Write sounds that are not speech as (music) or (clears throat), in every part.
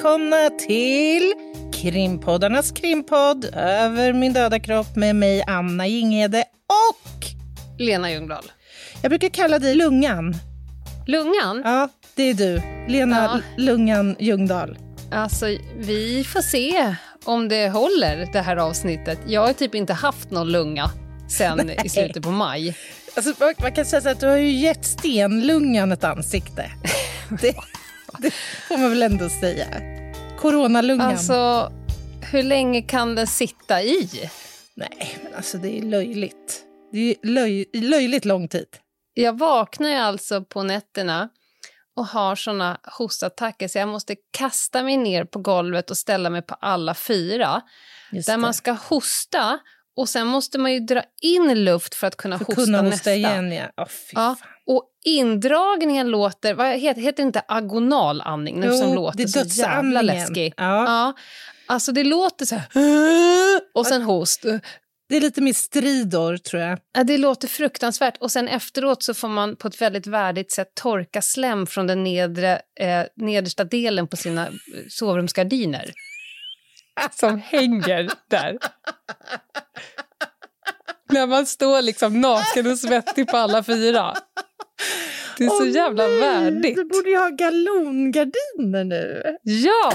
Välkomna till krimpoddarnas krimpodd Över min döda kropp med mig Anna Jinghede och Lena Ljungdahl. jag brukar kalla dig Lungan. Lungan? Ja, det är du. Lena Ja. Lungan Ljungdahl. Alltså, vi får se om det håller det här avsnittet. Jag har typ inte haft någon lunga sen i slutet på maj. Alltså, man, kan säga att du har ju gett stenlungan ett ansikte. (laughs) Det, (laughs) det får man väl ändå säga. Coronalungan. Alltså, hur länge kan den sitta i? Nej, men alltså det är löjligt. Det är löj, löjligt lång tid. Jag vaknar ju alltså på nätterna och har såna hostattacker så jag måste kasta mig ner på golvet och ställa mig på alla fyra. Just Där det. man ska hosta och sen måste man ju dra in luft för att kunna För hosta kunna hosta nästa. igen, ja. Fy Ja. Och indragningen låter, vad heter, heter det inte agonalandning? Jo, som låter det är så jävla läskig. Ja. Ja, alltså det låter så här, (gasps) och sen host. Det är lite mer stridor, tror jag. Ja, det låter fruktansvärt. Och sen efteråt så får man på ett väldigt värdigt sätt torka slem från den nedre, eh, nedersta delen på sina eh, sovrumsgardiner. (laughs) Som hänger där. När man står liksom naken och svettig på alla fyra. Det är så Åh, jävla nej, värdigt. Du borde ju ha galongardiner nu. Ja!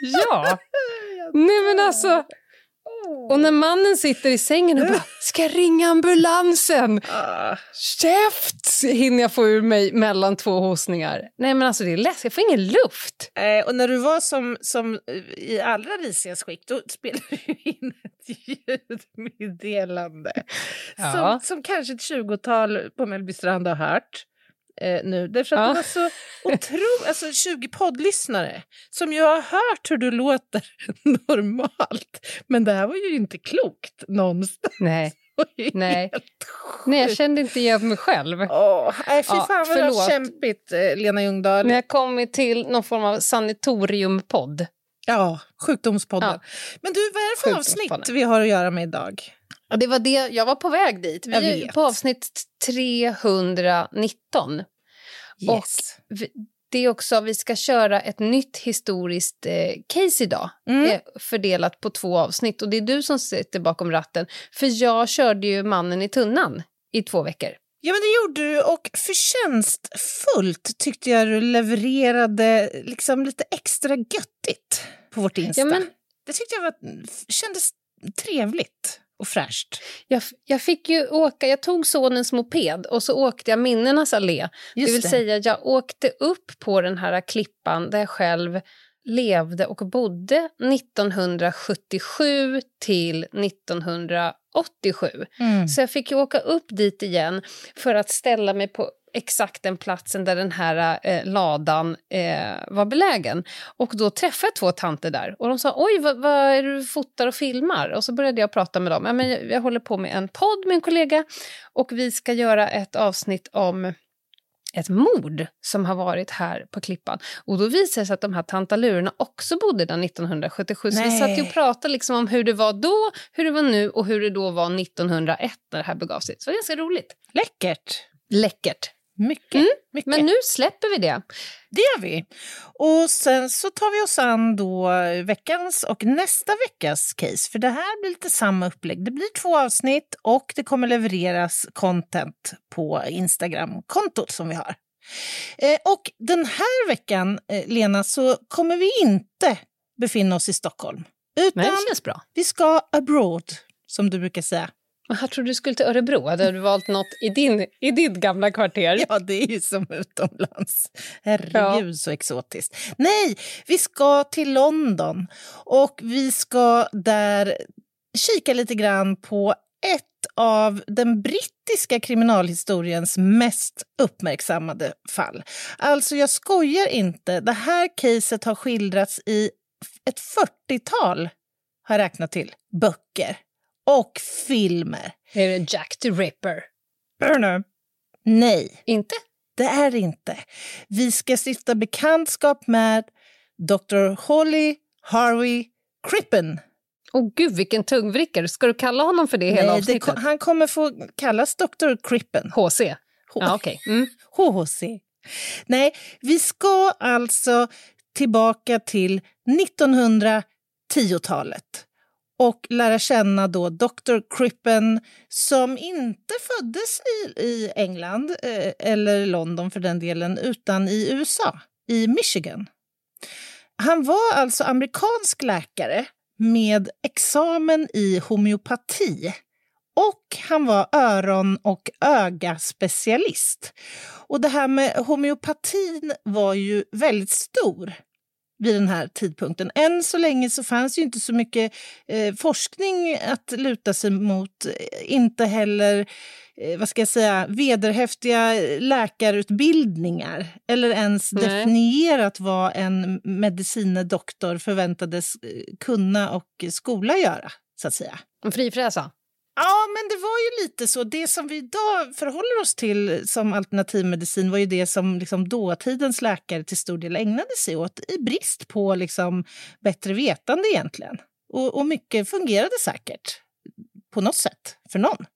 Ja! (laughs) Nej men alltså... Och när mannen sitter i sängen och bara (laughs) “ska jag ringa ambulansen?” Ah. Käft! Hinner jag få ur mig mellan två hostningar. Nej men alltså det är läskigt, jag får ingen luft. Eh, och när du var som, som eh, i allra risigast skick, då spelade du in ett ljudmeddelande (laughs) Ja. som, som kanske ett tjugotal på Mellbystrand har hört. Eh, nu, därför att Ja. det var så otroligt, alltså 20 poddlyssnare som ju har hört hur du låter (laughs) normalt. Men det här var ju inte klokt någonstans. Nej, Nej. nej jag kände inte igen mig själv. Åh, nej, fy Ja, fan vad det var kämpigt, eh, Lena Ljungdahl. När jag kommit till någon form av sanatoriumpodd. Ja, sjukdomspodden. Ja. Men du, vad är det för avsnitt vi har att göra med idag? Ja, det var det, jag var på väg dit. Vi är på avsnitt 319. Och vi- det är också, vi ska köra ett nytt historiskt eh, case idag. Mm. Eh, fördelat på två avsnitt. Och det är du som sitter bakom ratten. För jag körde ju Mannen i tunnan i två veckor. Ja, men det gjorde du och förtjänstfullt tyckte jag du levererade liksom lite extra göttigt på vårt Insta. Ja, men- Det tyckte jag var, kändes trevligt och fräscht. Jag, jag fick ju åka, jag tog sonens moped och så åkte jag minnenas allé. Just det vill det. säga jag åkte upp på den här klippan där jag själv levde och bodde 1977 till 1987. Mm. Så jag fick ju åka upp dit igen för att ställa mig på exakt den platsen där den här eh, ladan eh, var belägen. Och då träffade jag två tanter där och de sa oj vad, vad är du fotar och filmar? Och så började jag prata med dem. Ja, men jag, jag håller på med en podd med en kollega och vi ska göra ett avsnitt om ett mord som har varit här på Klippan. Och då visade det sig att de här tantalurerna också bodde där 1977. Så vi Nej. satt ju och pratade liksom om hur det var då, hur det var nu och hur det då var 1901 när det här begav sig. Så det var ganska roligt. Läckert. Läckert. Mycket. mycket. Men nu släpper vi det. Det gör vi. Och sen så tar vi oss an då veckans och nästa veckas case. För det här blir lite samma upplägg. Det blir två avsnitt och det kommer levereras content på Instagram-kontot som vi har. Eh, och den här veckan, eh, Lena, så kommer vi inte befinna oss i Stockholm. Utan Men det känns bra. vi ska abroad, som du brukar säga. Jag trodde du skulle till Örebro. Hade du valt något i, din, i ditt gamla kvarter? Ja, det är ju som utomlands. Herregud, ja. så exotiskt. Nej, vi ska till London och vi ska där kika lite grann på ett av den brittiska kriminalhistoriens mest uppmärksammade fall. Alltså, jag skojar inte. Det här caset har skildrats i ett 40-tal, har jag räknat till, böcker och filmer. Är det Jack the Ripper? Burner. Nej. Inte? Det är det inte. Vi ska stifta bekantskap med Dr. Holly Harvey Crippen. Åh oh, gud, vilken tungvrickare. Ska du kalla honom för det hela Nej, avsnittet? Det, han kommer få kallas Dr. Crippen. HC? H ja. Okay. Mm. HHC. Nej, vi ska alltså tillbaka till 1910-talet och lära känna då Dr. Crippen som inte föddes i, i England eh, eller London för den delen, utan i USA, i Michigan. Han var alltså amerikansk läkare med examen i homeopati och han var öron och ögaspecialist. Och det här med homeopatin var ju väldigt stor vid den här tidpunkten. Än så länge så fanns ju inte så mycket eh, forskning att luta sig mot. Inte heller eh, vad ska jag säga, vederhäftiga läkarutbildningar eller ens Nej. definierat vad en medicinedoktor förväntades eh, kunna och skola göra, så att säga. En frifräsa? Ja, men det var ju lite så. Det som vi idag förhåller oss till som alternativmedicin var ju det som liksom dåtidens läkare till stor del ägnade sig åt i brist på liksom bättre vetande egentligen. Och, och mycket fungerade säkert på något sätt för någon.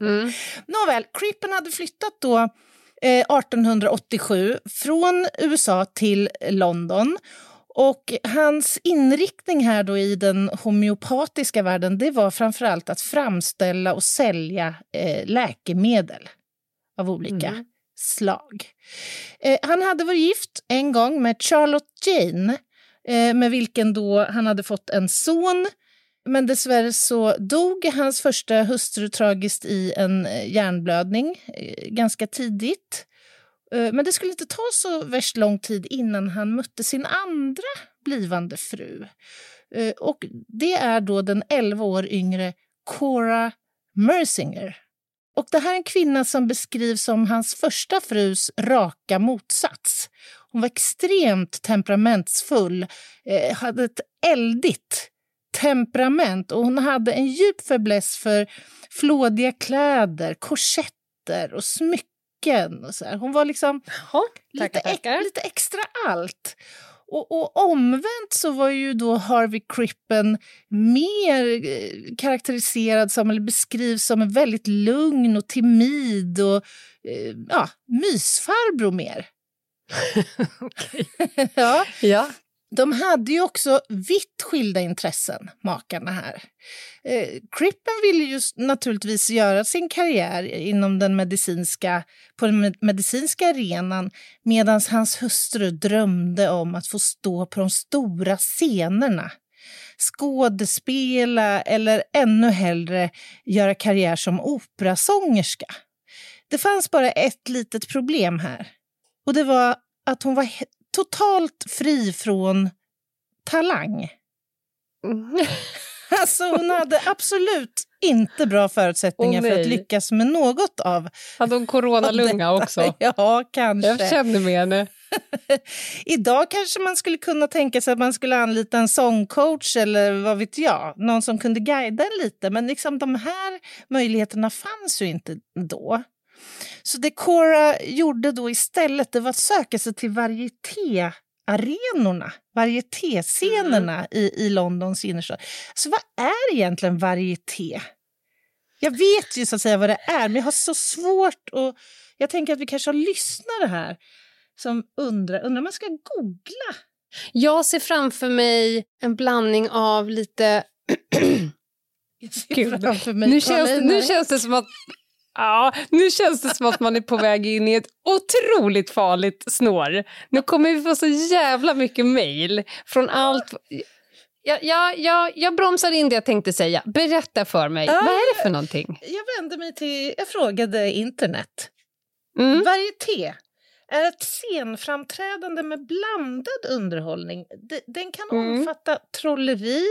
Mm. (laughs) Nåväl, Crippen hade flyttat då eh, 1887 från USA till London och hans inriktning här då i den homeopatiska världen det var framförallt att framställa och sälja eh, läkemedel av olika mm. slag. Eh, han hade varit gift en gång med Charlotte Jane eh, med vilken då han hade fått en son. Men dessvärre så dog hans första hustru tragiskt i en eh, hjärnblödning eh, ganska tidigt. Eh, men det skulle inte ta så värst lång tid innan han mötte sin andra blivande fru. Eh, och det är då den 11 år yngre Cora Mersinger. Och det här är en kvinna som beskrivs som hans första frus raka motsats. Hon var extremt temperamentsfull, eh, hade ett eldigt temperament och hon hade en djup fäbless för flådiga kläder, korsetter och smycken nacken. Och så här. Hon var liksom Jaha, lite, tackar. lite extra allt. Och, och, omvänt så var ju då Harvey Crippen mer eh, karaktäriserad som, eller beskrivs som en väldigt lugn och timid och eh, ja, mysfarbror mer. (laughs) (laughs) ja. ja. De hade ju också vitt skilda intressen, makarna här. Eh, Crippen ville ju naturligtvis göra sin karriär inom den medicinska, på den medicinska arenan medan hans hustru drömde om att få stå på de stora scenerna skådespela eller ännu hellre göra karriär som operasångerska. Det fanns bara ett litet problem här och det var att hon var totalt fri från talang. Mm. (laughs) Alltså hon hade absolut inte bra förutsättningar oh, för att lyckas med något av Hade hon coronalunga också? (laughs) Ja, kanske. Jag känner med henne. (laughs) Idag kanske man skulle kunna tänka sig att man skulle anlita en sångcoach eller vad vet jag, någon som kunde guida en lite. Men liksom de här möjligheterna fanns ju inte då. Så det Cora gjorde då istället det var att söka sig till varietéarenorna, varietéscenerna mm. i, i Londons innerstad. Så vad är egentligen varieté? Jag vet ju så att säga vad det är, men jag har så svårt att... Jag tänker att vi kanske har lyssnare här som undrar, undrar om man ska googla? Jag ser framför mig en blandning av lite... (clears throat) Gud, nu känns, nu känns det som att Ja, nu känns det som att man är på väg in i ett otroligt farligt snår. Nu kommer vi få så jävla mycket mejl från allt... Ja, ja, ja, jag bromsar in det jag tänkte säga. Berätta för mig, Ja, vad är det för någonting? Jag vände mig till, jag frågade internet. Mm. Varieté är ett scenframträdande med blandad underhållning. De- Den kan Mm. omfatta trolleri,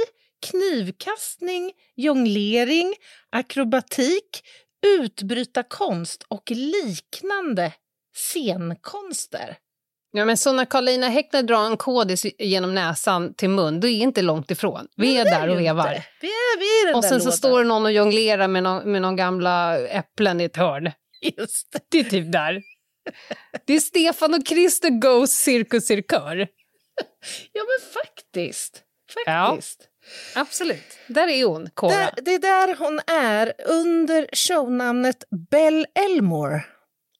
knivkastning, jonglering, akrobatik, utbrytarkonst och liknande scenkonster. Ja, men så när Karolina Häckner drar en kodis genom näsan till mun, då är inte långt ifrån. Vi är Det där och vevar. inte. Vi är, vi är den Och sen så lådan. står någon och jonglerar med någon, med någon gamla äpplen i ett hörn. Just det. Det är typ där. Det är Stefan och Christer Goes Cirkus Cirkör. Ja, men faktiskt. Ja. Absolut. Där är hon, Cora. Där, det är där hon är under shownamnet Belle Elmore.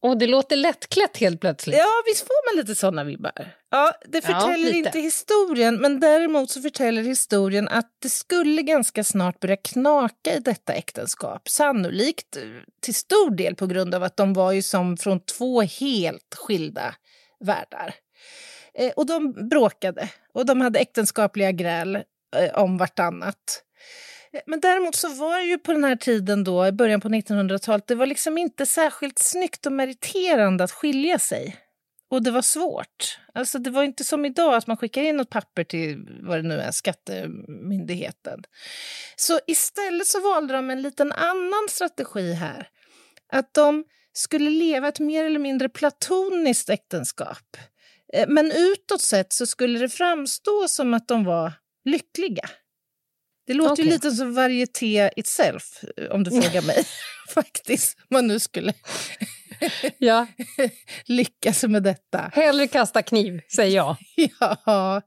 Och det låter lättklätt helt plötsligt. Ja, visst får man lite såna vibbar? Ja, det Ja, förtäller lite. inte historien, men däremot så förtäller historien att det skulle ganska snart börja knaka i detta äktenskap. Sannolikt eh, till stor del på grund av att de var ju som från två helt skilda världar. Eh, och de bråkade och de hade äktenskapliga gräl Eh, om vartannat. Eh, men däremot så var det ju på den här tiden då, i början på 1900-talet, det var liksom inte särskilt snyggt och meriterande att skilja sig. Och det var svårt. Alltså det var inte som idag att man skickar in något papper till vad det nu är, skattemyndigheten. Så istället så valde de en liten annan strategi här. Att de skulle leva ett mer eller mindre platoniskt äktenskap. Eh, men utåt sett så skulle det framstå som att de var lyckliga. Det låter ju Okej. lite som varieté itself, eh, om du frågar mig. (laughs) Faktiskt, man nu skulle (laughs) Ja. (laughs) lyckas med detta. Hellre kasta kniv, säger jag. Ja,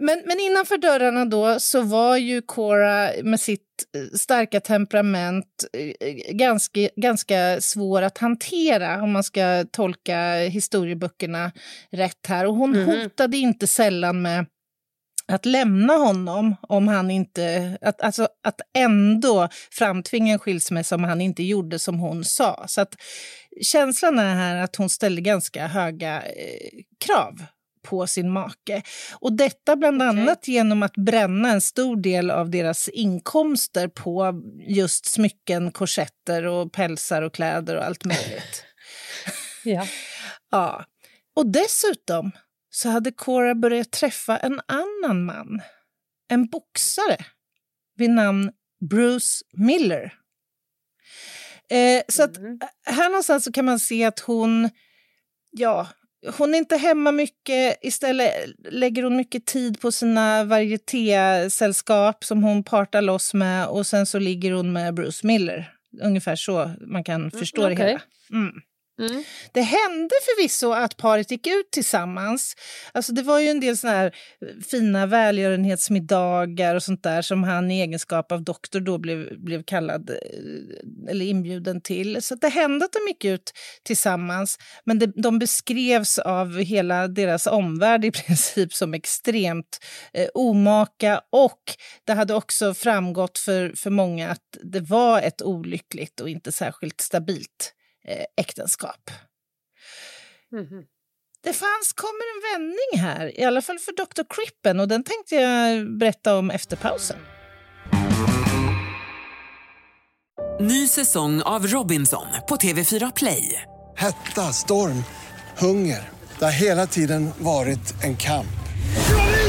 men, men innanför dörrarna då så var ju Cora med sitt eh, starka temperament eh, ganska, ganska svår att hantera om man ska tolka historieböckerna rätt här. Och hon Mhm. hotade inte sällan med att lämna honom om han inte, att, alltså att ändå framtvinga en skilsmässa om han inte gjorde som hon sa. Så att känslan är här att hon ställde ganska höga eh, krav på sin make. Och detta bland Okej. annat genom att bränna en stor del av deras inkomster på just smycken, korsetter och pälsar och kläder och allt möjligt. (laughs) Ja. Ja. Och dessutom så hade Cora börjat träffa en annan man. En boxare vid namn Bruce Miller. Eh, så att Mm. här någonstans så kan man se att hon, ja, hon är inte hemma mycket. Istället lägger hon mycket tid på sina varietésällskap som hon partar loss med och sen så ligger hon med Bruce Miller. Ungefär så man kan förstå det okej. hela. Mm. Mm. Det hände förvisso att paret gick ut tillsammans. Alltså det var ju en del såna här eh, fina välgörenhetsmiddagar och sånt där som han i egenskap av doktor då blev, blev kallad eh, eller inbjuden till. Så det hände att de gick ut tillsammans. Men det, de beskrevs av hela deras omvärld i (laughs) princip som extremt eh, omaka och det hade också framgått för, för många att det var ett olyckligt och inte särskilt stabilt eh, äktenskap. Mhm. Det fanns, kommer en vändning här, i alla fall för Dr. Crippen och den tänkte jag berätta om efter pausen. Ny säsong av Robinson på TV4 Play. Hetta, storm, hunger. Det har hela tiden varit en kamp.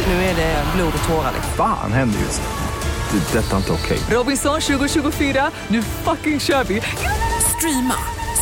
Nu är det blod och tårar. liksom. Fan händer just. Det. är Detta är inte okej. Robinson 2024, nu fucking kör vi! Streama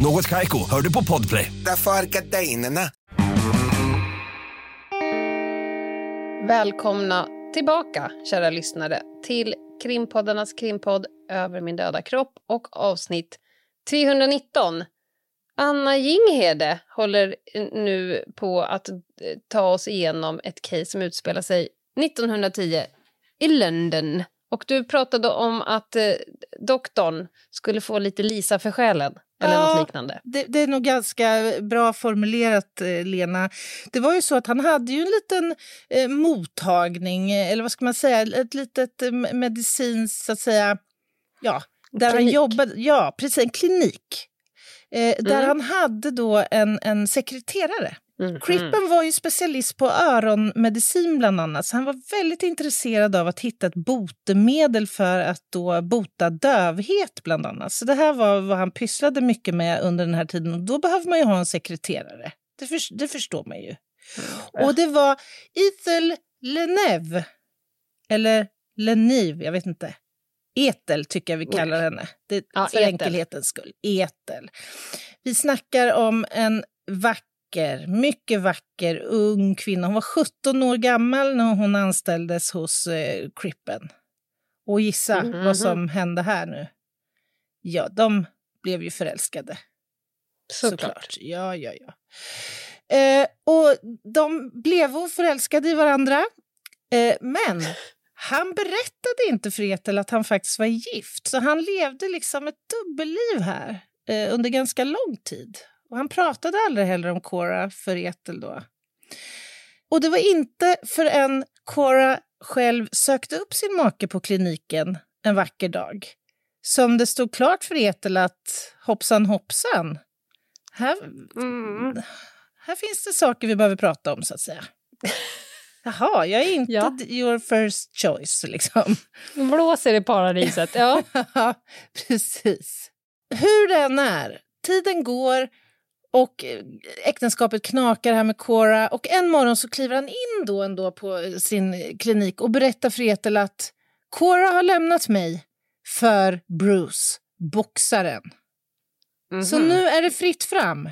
Något Kaiko, hör du på Podplay. Därför är gardinerna. Välkomna tillbaka, kära lyssnare, till krimpoddarnas krimpodd Över min döda kropp och avsnitt 319. Anna Jinghede håller nu på att eh, ta oss igenom ett case som utspelar sig 1910 i London. Och du pratade om att eh, doktorn skulle få lite Lisa för själen. Eller Ja, något liknande. Det, det är nog ganska bra formulerat, eh, Lena. Det var ju så att han hade ju en liten eh, mottagning, eh, eller vad ska man säga, ett litet eh, medicinskt, så att säga, ja, där han klinik. jobbade, ja, precis, en klinik. Eh, där Mm. han hade då en, en sekreterare. Mhm. Crippen var ju specialist på öronmedicin bland annat, så han var väldigt intresserad av att hitta ett botemedel för att då bota dövhet bland annat. Så det här var vad han pysslade mycket med under den här tiden och då behöver man ju ha en sekreterare. Det, förs- det förstår man ju. Och det var Ethel Leneve, eller Lenive, jag vet inte. Etel tycker jag vi kallar henne. Det, Ja, för Ethel. enkelhetens skull. Etel. Vi snackar om en vacker, mycket vacker ung kvinna. Hon var 17 år gammal när hon anställdes hos eh, Crippen. Och gissa Mhm. vad som hände här nu? Ja, de blev ju förälskade. Såklart. Ja, ja, ja. Eh, och de blev förälskade i varandra. Eh, men han berättade inte för Ethel att han faktiskt var gift. Så han levde liksom ett dubbelliv här eh, under ganska lång tid. Och han pratade aldrig heller om Cora för Ethel då. Och det var inte förrän Cora själv sökte upp sin make på kliniken en vacker dag som det stod klart för Ethel att hoppsan hoppsan, här, Mm. här finns det saker vi behöver prata om så att säga. (laughs) Jaha, jag är inte Ja. your first choice liksom. Blåser i paradiset. Ja. (laughs) Ja, precis. Hur det än är, tiden går och eh, äktenskapet knakar här med Cora och en morgon så kliver han in då ändå på sin klinik och berättar för Ethel att Cora har lämnat mig för Bruce, boxaren. Så Mhm. nu är det fritt fram.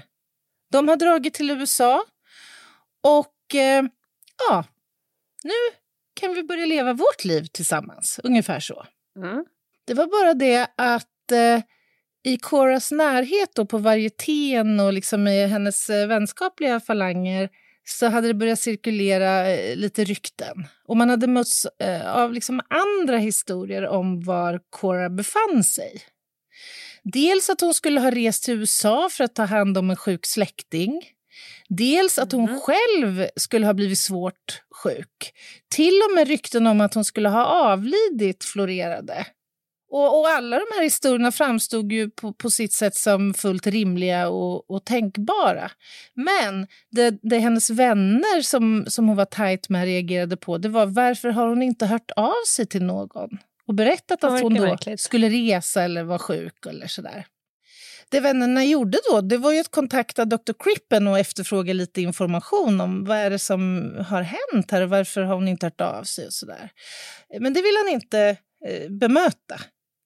De har dragit till USA och eh, ja, nu kan vi börja leva vårt liv tillsammans. Ungefär så. Mm. Det var bara det att eh, i Coras närhet då på varietén och liksom i hennes eh, vänskapliga falanger så hade det börjat cirkulera eh, lite rykten. Och man hade mötts eh, av liksom andra historier om var Cora befann sig. Dels att hon skulle ha rest till USA för att ta hand om en sjuk släkting. Dels att hon själv skulle ha blivit svårt sjuk. Till och med rykten om att hon skulle ha avlidit florerade. Och, och alla de här historierna framstod ju på, på sitt sätt som fullt rimliga och, och tänkbara. Men det, det hennes vänner som, som hon var tajt med reagerade på det var varför har hon inte hört av sig till någon och berättat att hon då märkligt. skulle resa eller var sjuk eller sådär. Det vännerna gjorde då det var ju att kontakta Dr. Crippen och efterfråga lite information om vad är det som har hänt här och varför har hon inte hört av sig och sådär. Men det vill han inte eh, bemöta.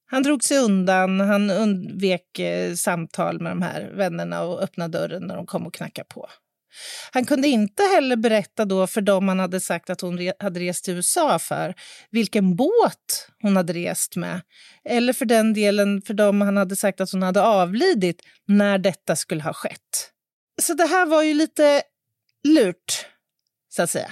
Han drog sig undan, han undvek eh, samtal med de här vännerna och öppnade dörren när de kom och knackade på. Han kunde inte heller berätta då för dem han hade sagt att hon hade rest till USA för vilken båt hon hade rest med. Eller för den delen för dem han hade sagt att hon hade avlidit när detta skulle ha skett. Så det här var ju lite lurt, så att säga.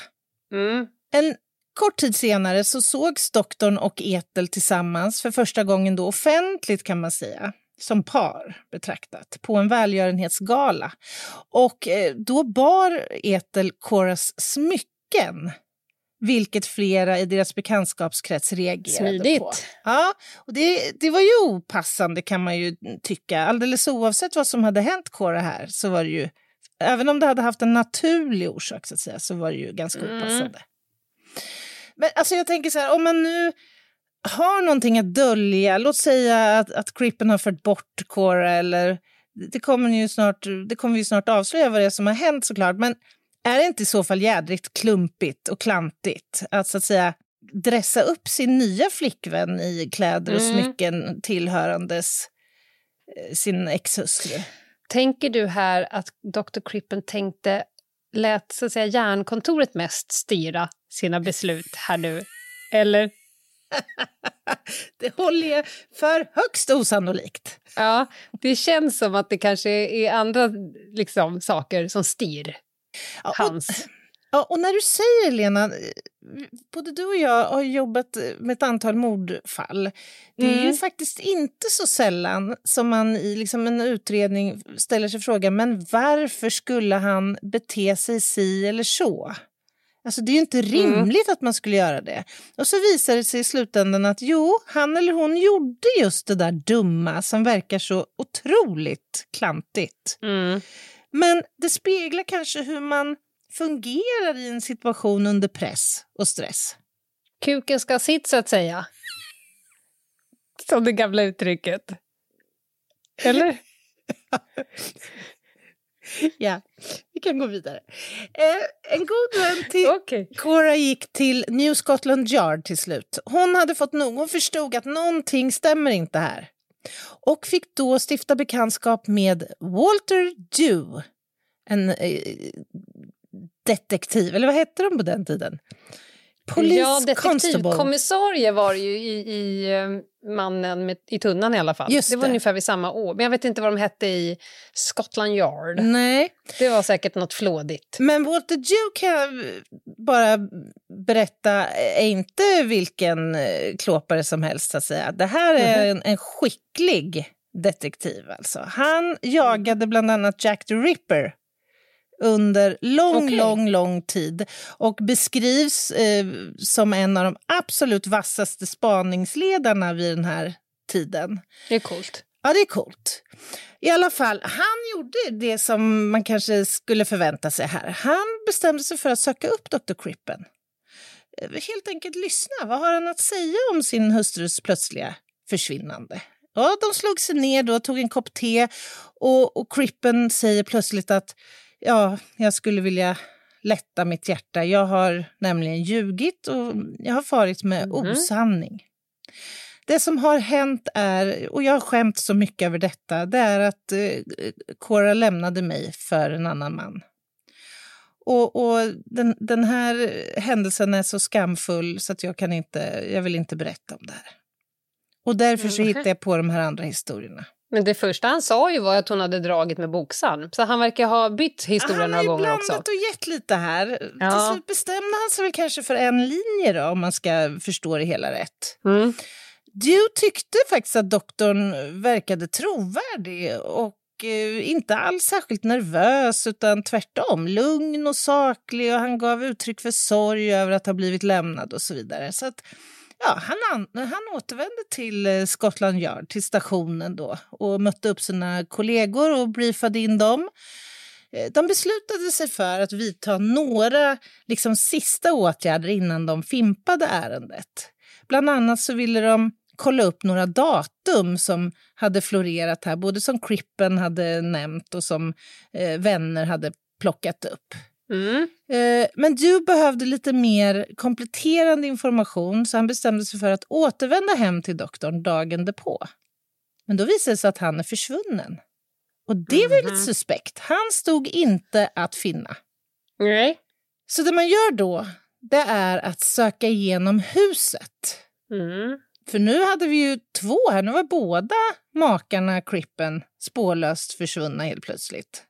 Mm. En kort tid senare så sågs doktorn och Ethel tillsammans för första gången då offentligt kan man säga, som par betraktat, på en välgörenhetsgala. Och eh, då bar Ethel Coras smycken, vilket flera i deras bekantskapskrets reagerade Smidigt. på. Ja, och det, det var ju opassande kan man ju tycka. Alldeles oavsett vad som hade hänt Cora här så var det ju, även om det hade haft en naturlig orsak så att säga, så var det ju ganska Mm. opassande. Men alltså jag tänker så här, om man nu har någonting att dölja, låt säga att, att Crippen har fört bort Cora eller det kommer, ju snart, det kommer vi snart avslöja vad det är som har hänt såklart, men är det inte i så fall jädrigt klumpigt och klantigt att så att säga dressa upp sin nya flickvän i kläder och Mm. smycken tillhörandes eh, sin exhustru? Tänker du här att Dr. Crippen tänkte, lät så att säga järnkontoret mest styra sina beslut här nu? Eller? (laughs) Det håller jag för högst osannolikt. Ja, det känns som att det kanske är andra liksom, saker som styr Ja, och- hans... Ja, och när du säger Lena, både du och jag har jobbat med ett antal mordfall. Det är ju Mm. faktiskt inte så sällan som man i liksom en utredning ställer sig frågan men varför skulle han bete sig si eller så? Alltså det är ju inte rimligt att man skulle göra det. Och så visar det sig i slutändan att jo, han eller hon gjorde just det där dumma som verkar så otroligt klantigt. Mm. Men det speglar kanske hur man fungerar i en situation under press och stress. Kuken ska sitt, så att säga. Som det gamla uttrycket. Eller? (laughs) Ja, kan gå vidare. Eh, en god vän till Okej. Cora gick till New Scotland Yard till slut. Hon hade fått nog, hon förstod att någonting stämmer inte här. Och fick då stifta bekantskap med Walter Dew, en eh, detektiv, eller vad hette de på den tiden? Police ja, detektivkommissarie var ju i, i eh, Mannen med, i tunnan i alla fall. Just det var det. ungefär vid samma år. Men jag vet inte vad de hette i Scotland Yard. Nej, Det var säkert något flådigt. men Walter Dew kan jag bara berätta är inte vilken eh, klåpare som helst. Så att säga. Det här är en, en skicklig detektiv. Alltså. Han jagade bland annat Jack the Ripper under lång, Okej. lång, lång tid och beskrivs eh, som en av de absolut vassaste spaningsledarna vid den här tiden. Det är coolt. Ja, det är coolt. I alla fall, han gjorde det som man kanske skulle förvänta sig här. Han bestämde sig för att söka upp Dr. Crippen. Eh, Helt enkelt lyssna. Vad har han att säga om sin hustrus plötsliga försvinnande? Ja, de slog sig ner då, tog en kopp te och, och Crippen säger plötsligt att ja, jag skulle vilja lätta mitt hjärta. Jag har nämligen ljugit och jag har farit med osanning. Det som har hänt är, och jag har skämt så mycket över detta, det är att eh, Cora lämnade mig för en annan man. Och, och den, den här händelsen är så skamfull så att jag, kan inte, jag vill inte berätta om det här. Och därför så Mhm. hittar jag på de här andra historierna. Men det första han sa ju var att hon hade dragit med boksalm. Så han verkar ha bytt historia han några har ju gånger blandat också. och gett lite här. Ja. Till slut bestämde han sig väl kanske för en linje då, om man ska förstå det hela rätt. Mm. Du tyckte faktiskt att doktorn verkade trovärdig och eh, inte alls särskilt nervös utan tvärtom lugn och saklig och han gav uttryck för sorg över att ha blivit lämnad och så vidare. Så att, ja, han, an- han återvände till eh, Scotland Yard, till stationen då och mötte upp sina kollegor och briefade in dem. Eh, de beslutade sig för att vidta några liksom, sista åtgärder innan de fimpade ärendet. Bland annat så ville de kolla upp några datum som hade florerat här, både som Crippen hade nämnt och som eh, vänner hade plockat upp. Mm. Eh, men du behövde lite mer kompletterande information så han bestämde sig för att återvända hem till doktorn dagen därpå. Men då visade det sig att han är försvunnen. Och det var ju lite suspekt. Han stod inte att finna. Nej. Så det man gör då, det är att söka igenom huset. Mm. För nu hade vi ju två här, nu var båda makarna Crippen spårlöst försvunna helt plötsligt.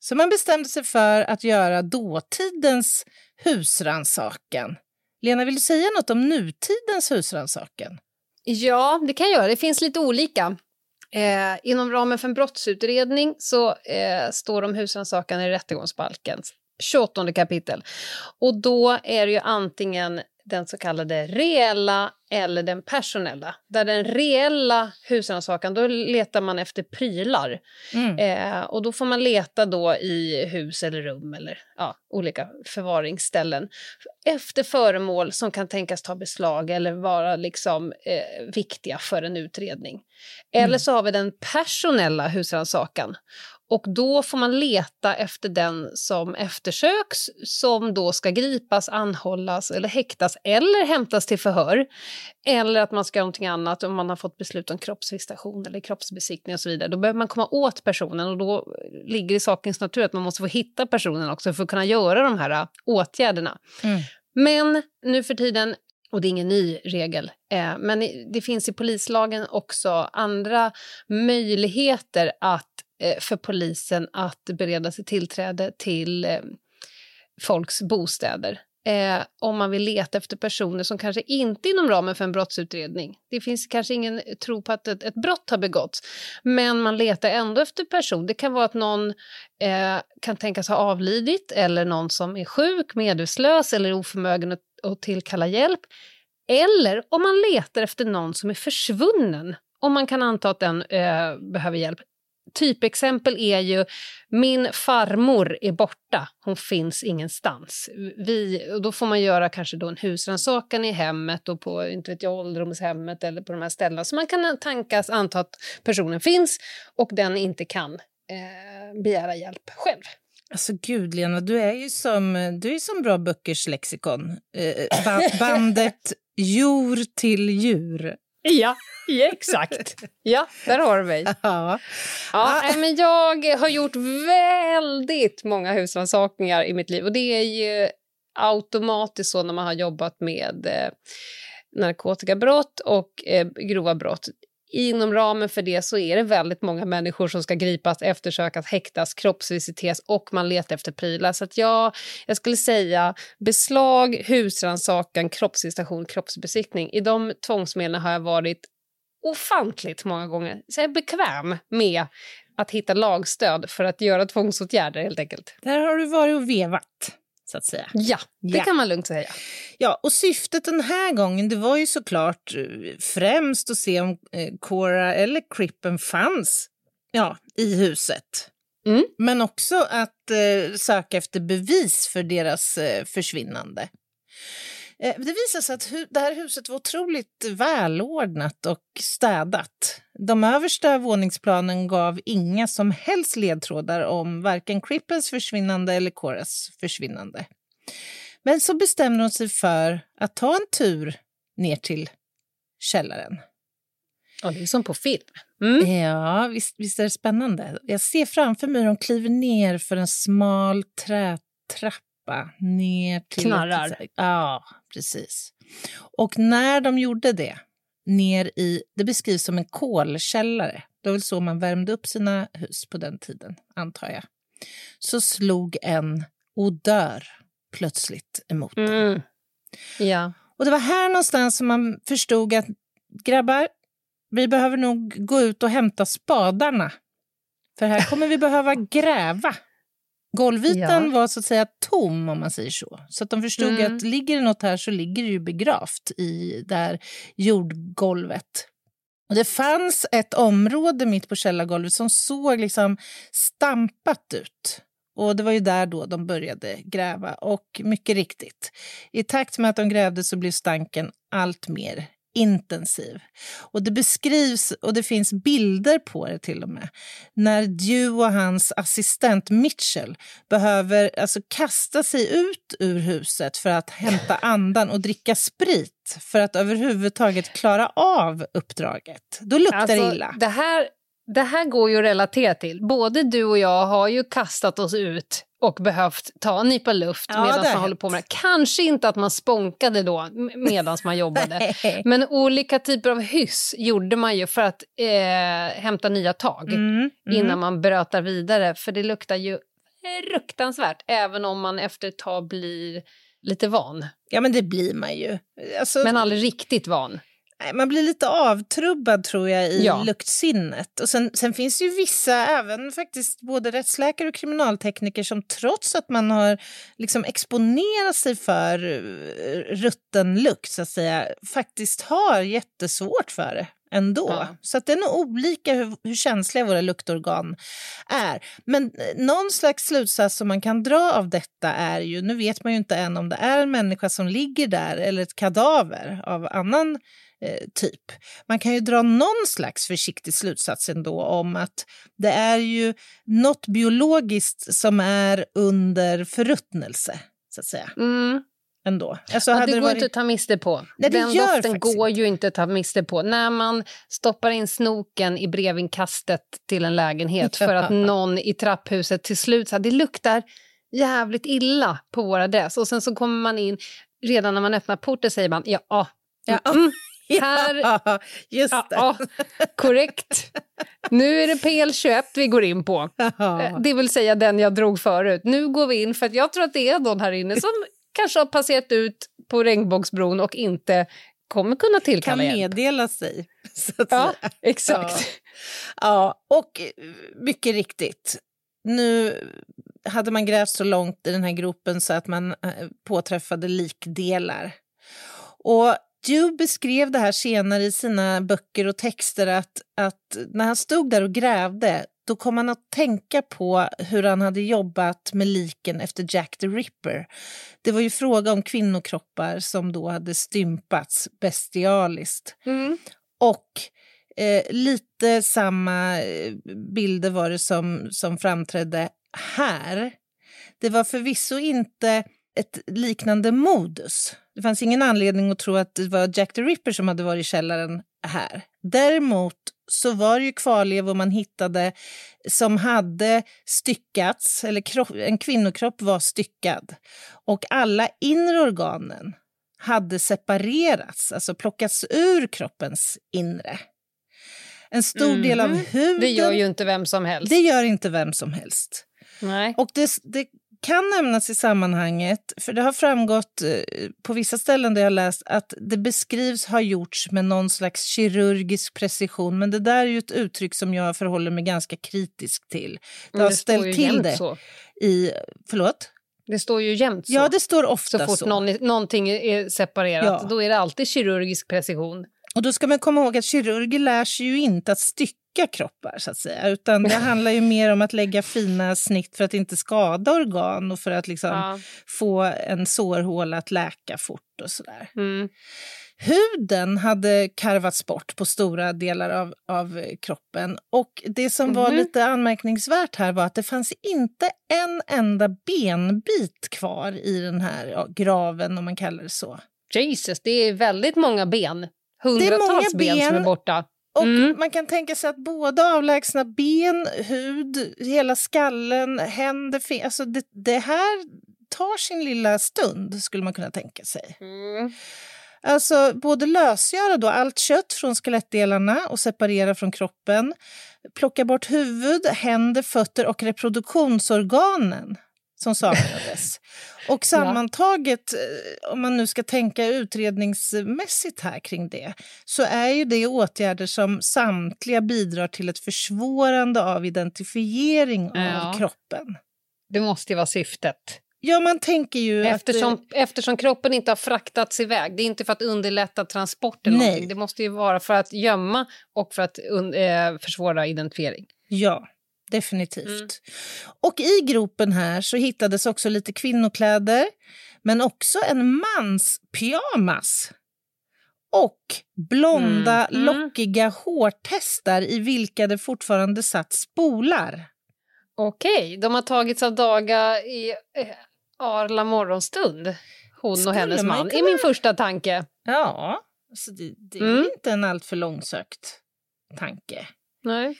Så man bestämde sig för att göra dåtidens husransaken. Lena, vill du säga något om nutidens husransaken? Ja, det kan jag göra. Det finns lite olika. Eh, inom ramen för en brottsutredning så eh, står de husrannsakan i rättegångsbalkens 28 kapitel. Och då är det ju antingen den så kallade reella eller den personella. Där den reella husrannsakan, då letar man efter prylar. Mm. Eh, och då får man leta då i hus eller rum eller ja, olika förvaringsställen efter föremål som kan tänkas ta beslag eller vara liksom, eh, viktiga för en utredning. Eller så har vi den personella husrannsakan. Och då får man leta efter den som eftersöks som då ska gripas, anhållas eller häktas eller hämtas till förhör. Eller att man ska göra någonting annat om man har fått beslut om kroppsvisitation eller kroppsbesiktning och så vidare. Då behöver man komma åt personen och då ligger i sakens natur att man måste få hitta personen också för att kunna göra de här äh, åtgärderna. Mm. Men nu för tiden, och det är ingen ny regel, eh, men det finns i polislagen också andra möjligheter att, Eh, för polisen att bereda sig tillträde till eh, folks bostäder. eh, om man vill leta efter personer som kanske inte inom ramen för en brottsutredning. Det finns kanske ingen tro på att ett, ett brott har begåtts, men man letar ändå efter person. Det kan vara att någon eh, kan tänkas ha avlidit eller någon som är sjuk, medvetslös eller oförmögen att, att tillkalla hjälp. Eller om man letar efter någon som är försvunnen, om man kan anta att den eh, behöver hjälp. Typexempel är ju min farmor är borta, hon finns ingenstans. Vi, då får man göra kanske då en husrannsakan i hemmet och på inte vet jag, ålderdomshemmet eller på de här ställena. Så man kan tankas anta att personen finns och den inte kan eh, begära hjälp själv. Alltså gud, Lena, du är ju som, du är som bra böckers lexikon. Eh, ba bandet (laughs) Jor till djur. Ja, ja exakt. Ja, där har du mig. (laughs) Ja. Ja, nej, men jag har gjort väldigt många husrannsakningar i mitt liv. Och det är ju automatiskt så när man har jobbat med eh, narkotikabrott och eh, grova brott. Inom ramen för det så är det väldigt många människor som ska gripas, eftersökas, häktas, kroppsvisiteras och man letar efter prylar. Så att ja, jag skulle säga beslag, husrannsakan, kroppsvisitation, kroppsbesiktning. I de tvångsmedlen har jag varit ofantligt många gånger. Så jag är bekväm med att hitta lagstöd för att göra tvångsåtgärder helt enkelt. Där har du varit och vevat, så att säga. Ja, det Ja. kan man lugnt säga. Ja, och syftet den här gången det var ju såklart eh, främst att se om eh, Cora eller Crippen fanns ja, i huset. Mm. Men också att eh, söka efter bevis för deras eh, försvinnande. Eh, det visade sig att det här huset var otroligt välordnat och städat. De översta våningsplanen gav inga som helst ledtrådar om varken Crippens försvinnande eller Coras försvinnande. Men så bestämde hon sig för att ta en tur ner till källaren. Ja, det är som på film. Mm. Ja, visst, visst är det spännande. Jag ser framför mig hur de kliver ner för en smal trätrappa ner till... Knarrar. Ja, precis. Och när de gjorde det, ner i... Det beskrivs som en kolkällare. Det var väl så man värmde upp sina hus på den tiden, antar jag. Så slog en odör plötsligt emot dem. Mm. Ja. Och det var här någonstans som man förstod att grabbar, vi behöver nog gå ut och hämta spadarna. För här kommer vi behöva (laughs) gräva. Golvytan Ja. var så att säga tom om man säger så. Så att de förstod Mm. att ligger det något här så ligger det ju begravt i det här jordgolvet. Och det fanns ett område mitt på källargolvet som såg liksom stampat ut. Och det var ju där då de började gräva. Och mycket riktigt, i takt med att de grävde så blev stanken allt mer intensiv. Och det beskrivs, och det finns bilder på det till och med, när Dew och hans assistent Mitchell behöver alltså kasta sig ut ur huset för att hämta (laughs) andan och dricka sprit för att överhuvudtaget klara av uppdraget. Då luktar det illa. Alltså, Det här, det här går ju att relatera till. Både du och jag har ju kastat oss ut och behövt ta en nypa luft Ja, medan man håller på med det. Kanske inte att man spånkade då medan man jobbade. (laughs) Men olika typer av hyss gjorde man ju för att eh, hämta nya tag Mm, mm. innan man brötar vidare. För det luktar ju fruktansvärt, även om man efter ett tag blir lite van. Ja, men det blir man ju. Alltså, Men aldrig riktigt van. Man blir lite avtrubbad tror jag i Ja. luktsinnet. Och sen, sen finns det ju vissa, även faktiskt både rättsläkare och kriminaltekniker som trots att man har liksom exponerat sig för eh, rutten lukt så att säga, faktiskt har jättesvårt för det ändå. Ja. Så att det är nog olika hur, hur känsliga våra luktorgan är. Men eh, någon slags slutsats som man kan dra av detta är ju, nu vet man ju inte än om det är en människa som ligger där eller ett kadaver av annan eh, typ. Man kan ju dra någon slags försiktig slutsats ändå om att det är ju något biologiskt som är under förruttnelse, så att säga. Mm. Ändå. Alltså, Ja, det går varit- inte att ta miste på. Nej, det Den gör doften går ju inte att ta miste på. När man stoppar in snoken i brevinkastet till en lägenhet för att (laughs) någon i trapphuset till slut sa det luktar jävligt illa på vår adress. Och sen så kommer man in, redan när man öppnar porten säger man ja, Ja. mm, här, (laughs) Ja, just ja, det. ja, korrekt. Nu är det PL21 vi går in på. Ja. Eh, Det vill säga den jag drog förut. Nu går vi in för att jag tror att det är någon här inne som (laughs) kanske har passerat ut på regnbågsbron och inte kommer kunna Kan tillkalla hjälp. meddela sig. (laughs) Ja, säga. exakt. Ja, och eh, mycket riktigt. Nu hade man grävt så långt i den här gropen så att man eh, påträffade likdelar. Och Dew beskrev det här senare i sina böcker och texter att, att när han stod där och grävde då kom han att tänka på hur han hade jobbat med liken efter Jack the Ripper. Det var ju fråga om kvinnokroppar som då hade stympats bestialiskt. Mm. Och eh, lite samma eh, bilder var det som, som framträdde här. Det var förvisso inte ett liknande modus. Det fanns ingen anledning att tro att det var Jack the Ripper som hade varit i källaren här. Däremot så var det ju kvarlevor man hittade som hade styckats, eller kropp, en kvinnokropp var styckad. Och alla inre organen hade separerats, alltså plockats ur kroppens inre. En stor del av Mhm. huden... Det gör ju inte vem som helst. det gör inte vem som helst. Nej. Och det, det kan nämnas i sammanhanget, för det har framgått eh, på vissa ställen där jag läst att det beskrivs ha gjorts med någon slags kirurgisk precision, men det där är ju ett uttryck som jag förhåller mig ganska kritisk till. Det har ju ställt till det Så. i... Förlåt? Det står ju jämt så. Ja, det står ofta så fort så. Någon, någonting är separerat, Ja. då är det alltid kirurgisk precision. Och då ska man komma ihåg att kirurger lär sig ju inte att stycka kroppar, så att säga. Utan det handlar ju mer om att lägga fina snitt för att inte skada organ och för att liksom Ja. få en sårhåla att läka fort och sådär. Mm. Huden hade karvats bort på stora delar av, av kroppen. Och det som var Mhm. lite anmärkningsvärt här var att det fanns inte en enda benbit kvar i den här ja, graven, om man kallar det så. Jesus, det är väldigt många ben. Hundratals många ben. som är ben. borta. Och Mm. man kan tänka sig att både avlägsna ben, hud, hela skallen, händer, alltså det, det här tar sin lilla stund, skulle man kunna tänka sig. Mm. Alltså både lösgöra då allt kött från skelettdelarna och separera från kroppen, plocka bort huvud, händer, fötter och reproduktionsorganen som saknades. (laughs) Och sammantaget, eh, om man nu ska tänka utredningsmässigt här kring det, så är ju det åtgärder som samtliga bidrar till ett försvårande av identifiering Ja. av kroppen. Det måste ju vara syftet. Ja, man tänker ju Eftersom, att... eftersom kroppen inte har fraktats iväg. Det är inte för att underlätta transport eller Nej. någonting. Det måste ju vara för att gömma och för att eh, försvåra identifiering. Ja, definitivt. Mm. Och i gropen här så hittades också lite kvinnokläder, men också en mans pyjamas. Och blonda, Mm. lockiga hårtestar i vilka det fortfarande satt spolar. Okej, de har tagits av Daga i eh, Arla morgonstund. Hon Skulle och hennes man man, är min första tanke. Ja, alltså det, det är Mm. inte en alltför långsökt tanke. Nej.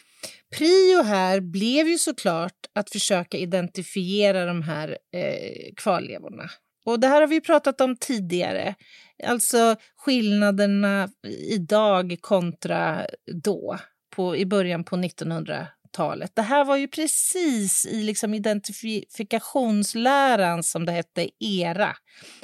Prio här blev ju såklart att försöka identifiera de här eh, kvarlevorna. Och det här har vi pratat om tidigare. Alltså skillnaderna idag kontra då, på, i början på 1900-talet. Det här var ju precis i liksom identifikationsläran, som det hette, era.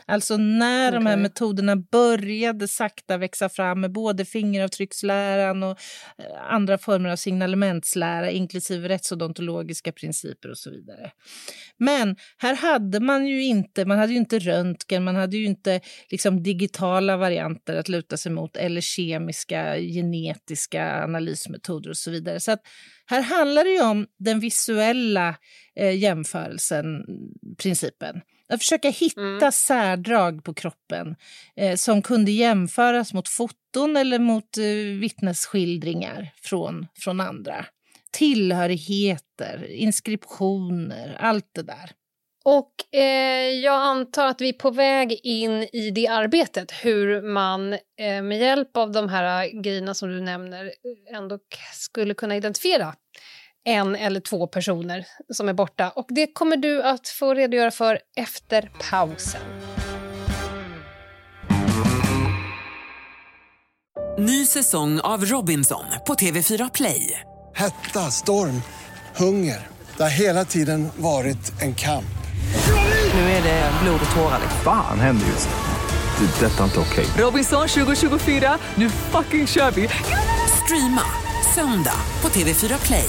Alltså när de här metoderna började sakta växa fram med både fingeravtrycksläran och eh, andra former av signalementslära inklusive rättsodontologiska principer och så vidare. Men här hade man ju inte, man hade ju inte röntgen, man hade ju inte liksom digitala varianter att luta sig mot eller kemiska, genetiska analysmetoder och så vidare. Så att här handlar det ju om den visuella eh, jämförelsen, principen. Att försöka hitta Mm. särdrag på kroppen eh, som kunde jämföras mot foton eller mot eh, vittnesskildringar från, från andra. Tillhörigheter, inskriptioner, allt det där. Och eh, jag antar att vi är på väg in i det arbetet, hur man eh, med hjälp av de här grejerna som du nämner eh, ändå skulle kunna identifiera en eller två personer som är borta. Och det kommer du att få redogöra för efter pausen. Ny säsong av Robinson på TV4 Play. Hetta, storm, hunger. Det har hela tiden varit en kamp. Nu är det blod och tårar. liksom. Fan händer just nu. Det. är Detta är inte okej. Robinson 2024, nu fucking kör vi! Streama söndag på TV4 Play.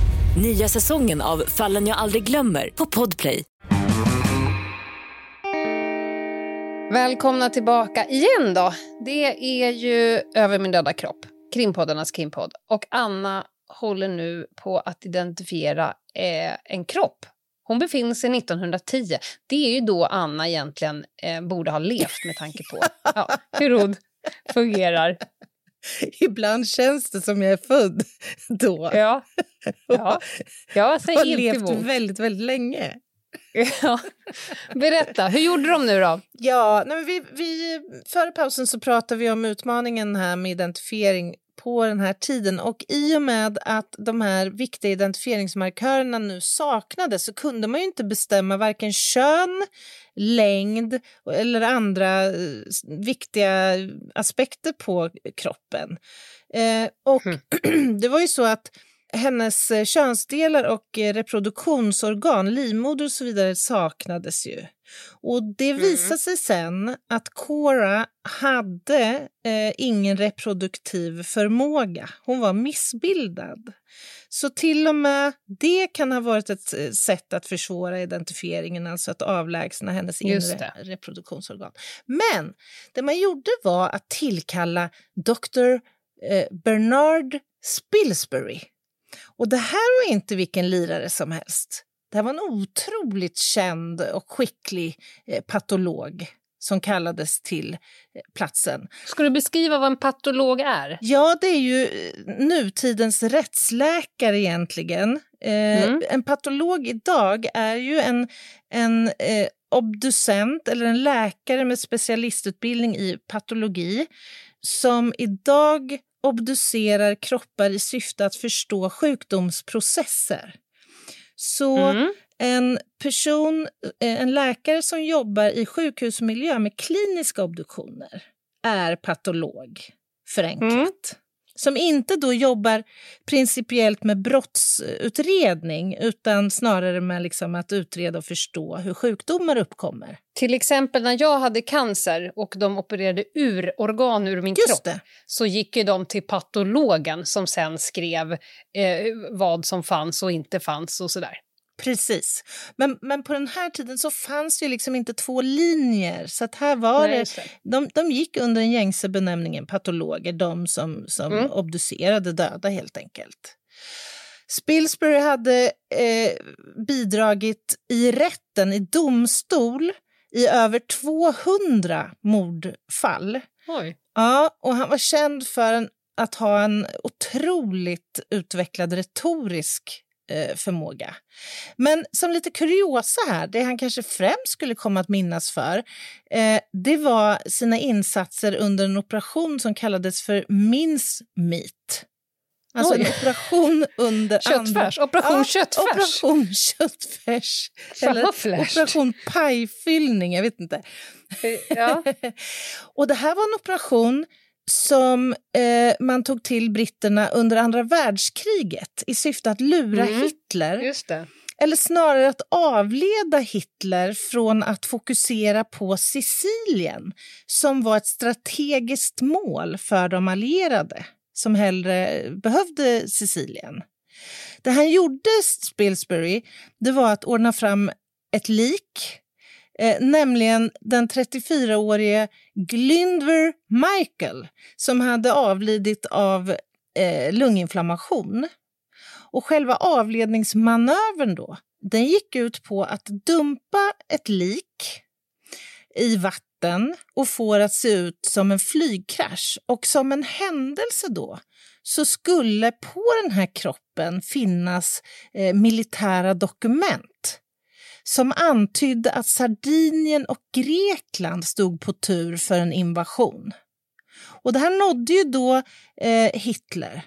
Nya säsongen av Fallen jag aldrig glömmer på Podplay. Välkomna tillbaka igen då. Det är ju Över min döda kropp, krimpoddarnas krimpodd. Och Anna håller nu på att identifiera eh, en kropp. Hon befinner sig 1910. Det är ju då Anna egentligen eh, borde ha levt med tanke på ja, hur hon fungerar. (laughs) Ibland känns det som jag är född då. Ja, (laughs) ja. säger har levt emot. väldigt, väldigt länge. (laughs) Ja. Berätta, hur gjorde de nu då? Ja, nej, vi, vi, före pausen så pratade vi om utmaningen här med identifiering på den här tiden och i och med att de här viktiga identifieringsmarkörerna nu saknades så kunde man ju inte bestämma varken kön, längd eller andra eh, viktiga aspekter på kroppen. Eh, och (clears throat) det var ju så att hennes eh, könsdelar och eh, reproduktionsorgan, livmoder och så vidare, saknades ju. Och det visade sig sen att Cora hade eh, ingen reproduktiv förmåga. Hon var missbildad. Så till och med det kan ha varit ett eh, sätt att försvåra identifieringen, alltså att avlägsna hennes inre reproduktionsorgan. Men det man gjorde var att tillkalla Dr. Eh, Bernard Spilsbury. Och det här var inte vilken lirare som helst. Det här var en otroligt känd och skicklig eh, patolog som kallades till eh, platsen. Ska du beskriva vad en patolog är? Ja, det är ju eh, nutidens rättsläkare egentligen. Mm. En patolog idag är ju en, en obducent eller en läkare med specialistutbildning i patologi som idag obducerar kroppar i syfte att förstå sjukdomsprocesser. Så Mm. en person, eh, en läkare som jobbar i sjukhusmiljö med kliniska obduktioner är patolog, förenklat. Som inte då jobbar principiellt med brottsutredning utan snarare med liksom att utreda och förstå hur sjukdomar uppkommer. Till exempel när jag hade cancer och de opererade ur organ ur min Just kropp det. så gick ju de till patologen som sen skrev eh, vad som fanns och inte fanns och sådär. Precis. Men, men på den här tiden så fanns ju liksom inte två linjer. Så att här var Nej, det, det. de, de gick under den gängse benämningen patologer, de som, som Mm. obducerade döda helt enkelt. Spilsbury hade eh, bidragit i rätten, i domstol, i över 200 mordfall. Oj. Ja, och han var känd för en, att ha en otroligt utvecklad retorisk förmåga. Men som lite kuriosa här, det han kanske främst skulle komma att minnas för, eh, det var sina insatser under en operation som kallades för mincemeat. Alltså en Oj. operation under (laughs) Köttfärs. Operation köttfärs. Operation köttfärs. Eller operation pajfyllning, jag vet inte. Ja. (laughs) och det här var en operation som eh, man tog till britterna under andra världskriget i syfte att lura Mm. Hitler, eller snarare att avleda Hitler från att fokusera på Sicilien som var ett strategiskt mål för de allierade som hellre behövde Sicilien. Det han gjorde, Spilsbury, det var att ordna fram ett lik Eh, nämligen den 34-årige Glyndver Michael som hade avlidit av eh, lunginflammation. Och själva avledningsmanövern då, den gick ut på att dumpa ett lik i vatten och få det att se ut som en flygkrasch. Och som en händelse då så skulle på den här kroppen finnas eh, militära dokument som antydde att Sardinien och Grekland stod på tur för en invasion. Och det här nådde ju då eh, Hitler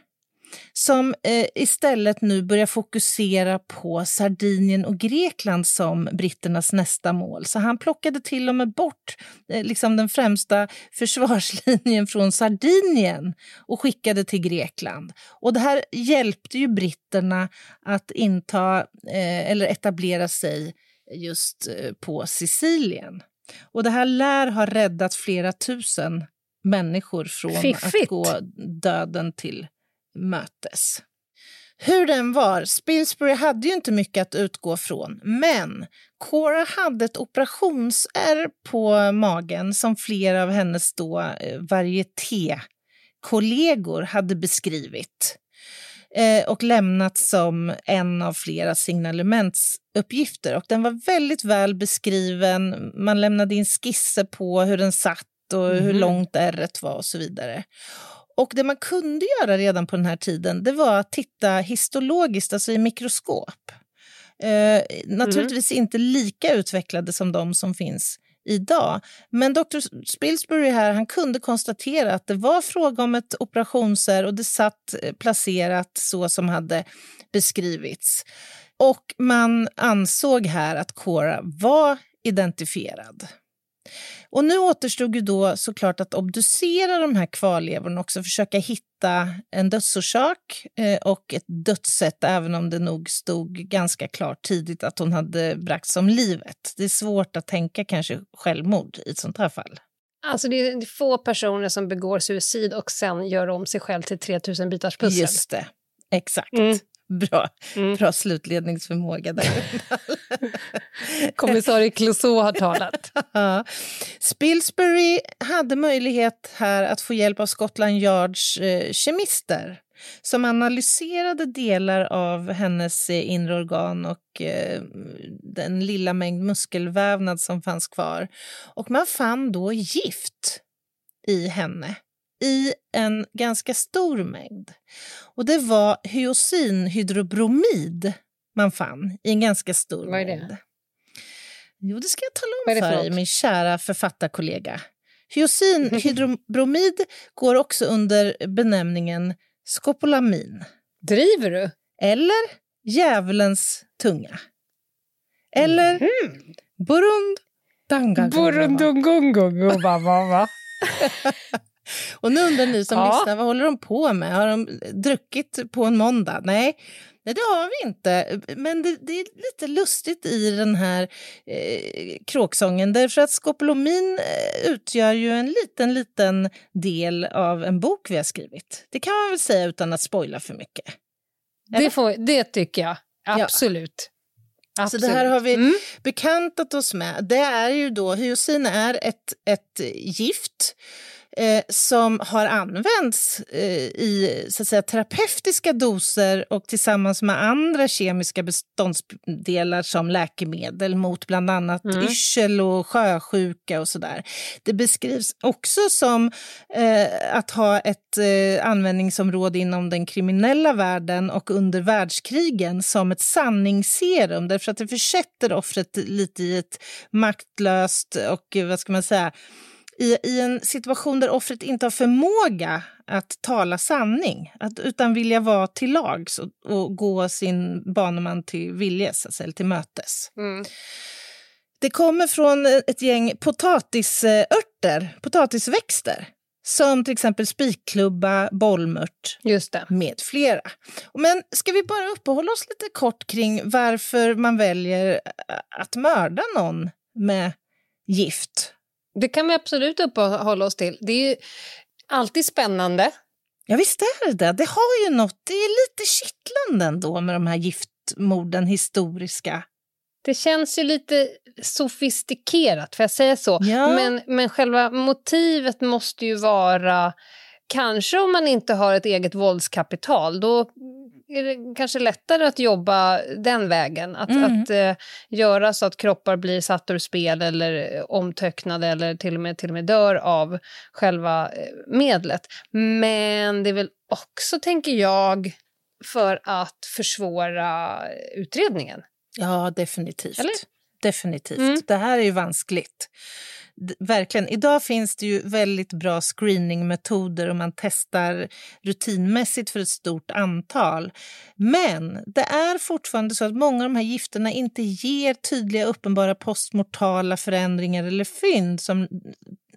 som eh, istället nu börjar fokusera på Sardinien och Grekland som britternas nästa mål. Så han plockade till och med bort eh, liksom den främsta (laughs) försvarslinjen från Sardinien och skickade till Grekland. Och det här hjälpte ju britterna att inta eh, eller etablera sig just eh, på Sicilien. Och det här lär ha räddat flera tusen människor från Fiffigt. att gå döden till mötes. Hur den var, Spilsbury hade ju inte mycket att utgå från men Cora hade ett operationsärr på magen som flera av hennes då eh, varieté-kollegor hade beskrivit eh, och lämnat som en av flera signalementsuppgifter. Och den var väldigt väl beskriven. Man lämnade in skisser på hur den satt och hur Mhm. långt ärret var och så vidare. Och det man kunde göra redan på den här tiden det var att titta histologiskt, alltså i mikroskop. Eh, naturligtvis inte lika utvecklade som de som finns idag. Men Dr. Spilsbury här, han kunde konstatera att det var fråga om ett operationsär och det satt eh, placerat så som hade beskrivits. Och man ansåg här att Cora var identifierad. Och nu återstod ju då såklart att obducera de här kvarlevorna och också försöka hitta en dödsorsak eh, och ett dödssätt, även om det nog stod ganska klart tidigt att hon hade bragts om livet. Det är svårt att tänka kanske självmord i ett sånt här fall. Alltså det är få personer som begår suicid och sen gör om sig själv till 3000 bitars pussel. Just det, exakt. Mm. Bra, bra slutledningsförmåga där. (laughs) Kommissarie Clouseau har talat. (laughs) Ja. Spilsbury hade möjlighet här att få hjälp av Scotland Yards eh, kemister som analyserade delar av hennes eh, inre organ och eh, den lilla mängd muskelvävnad som fanns kvar. Och man fann då gift i henne i en ganska stor mängd. Och det var hyocinhydrobromid man fann i en ganska stor Vad är det? mängd. Jo, det ska jag tala om för för dig, min kära författarkollega. Hyocinhydrobromid (laughs) går också under benämningen skopolamin. Driver du? Eller djävulens tunga. Eller burund Burundungungungu, (laughs) Och nu undrar ni som Ja. lyssnar, vad håller de på med? Har de druckit på en måndag? Nej, nej det har vi inte. Men det, det är lite lustigt i den här eh, kråksången därför att skopolomin eh, utgör ju en liten, liten del av en bok vi har skrivit. Det kan man väl säga utan att spoila för mycket. Det, får, det tycker jag. Absolut. Så Absolut. det här har vi Mm. bekantat oss med. Det är ju då, hyosin är ett, ett gift eh, som har använts eh, i så att säga, terapeutiska doser och tillsammans med andra kemiska beståndsdelar som läkemedel mot bland annat Mm. yrsel och sjösjuka och sådär. Det beskrivs också som eh, att ha ett eh, användningsområde inom den kriminella världen och under världskrigen som ett sanningsserum därför att det försätter offret lite i ett maktlöst och vad ska man säga i, i en situation där offret inte har förmåga att tala sanning att, utan vilja vara till lags och, och gå sin baneman till viljes, alltså, eller till mötes. Mm. Det kommer från ett gäng potatisörter, potatisväxter som till exempel spikklubba, bollmört med flera. Men ska vi bara uppehålla oss lite kort kring varför man väljer att mörda någon med gift? Det kan vi absolut uppehålla oss till. Det är ju alltid spännande. Ja, visst är det det. Har ju något, det är lite kittlande ändå med de här giftmorden, historiska. Det känns ju lite sofistikerat, får jag säga så? Ja. Men, men själva motivet måste ju vara... Kanske om man inte har ett eget våldskapital, då är det kanske lättare att jobba den vägen. Att, Mm. att eh, göra så att kroppar blir satta ur spel eller eh, omtöcknade eller till och, med, till och med dör av själva eh, medlet. Men det är väl också, tänker jag, för att försvåra utredningen. Ja, definitivt. Eller? definitivt. Mm. Det här är ju vanskligt. Verkligen. Idag finns det ju väldigt bra screeningmetoder och man testar rutinmässigt för ett stort antal. Men det är fortfarande så att många av de här gifterna inte ger tydliga uppenbara postmortala förändringar eller fynd som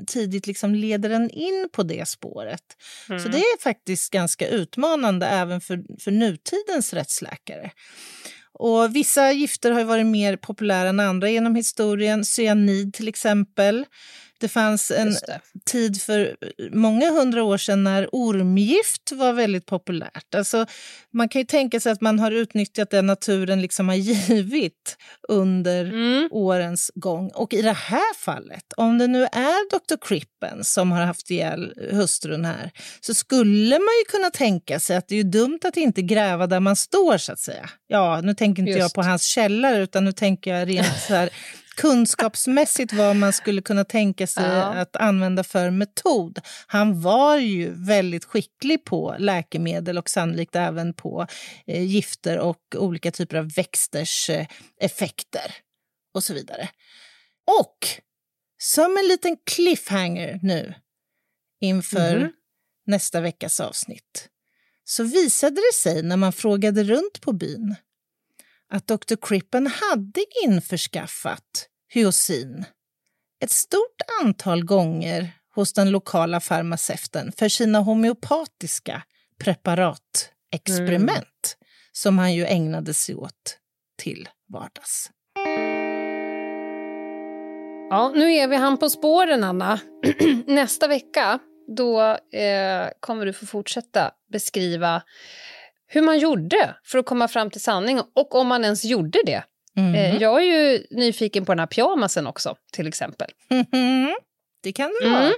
tidigt liksom leder en in på det spåret. Så Mm. det är faktiskt ganska utmanande även för, för nutidens rättsläkare. Och vissa gifter har ju varit mer populära än andra genom historien. Cyanid till exempel. Det fanns en det. tid för många hundra år sedan när ormgift var väldigt populärt. Alltså, man kan ju tänka sig att man har utnyttjat det naturen liksom har (laughs) givit under Mm. årens gång. Och i det här fallet, om det nu är Dr. Crippen som har haft ihjäl hustrun här, så skulle man ju kunna tänka sig att det är dumt att inte gräva där man står så att säga. Ja, nu tänker inte jag Just. på hans källare utan nu tänker jag rent så här kunskapsmässigt vad man skulle kunna tänka sig Ja. att använda för metod. Han var ju väldigt skicklig på läkemedel och sannolikt även på eh, gifter och olika typer av växters eh, effekter och så vidare. Och som en liten cliffhanger nu inför Mhm. nästa veckas avsnitt så visade det sig när man frågade runt på byn att Dr. Crippen hade införskaffat hyosin ett stort antal gånger hos den lokala farmaceuten för sina homeopatiska preparatexperiment som han ju ägnade sig åt till vardags. Ja, nu är vi han på spåren, Anna. (clears throat) Nästa vecka då eh, kommer du få fortsätta beskriva hur man gjorde för att komma fram till sanning och om man ens gjorde det. Eh, jag är ju nyfiken på den här pyjamasen också, till exempel. Mhm. Det kan det vara. Mm.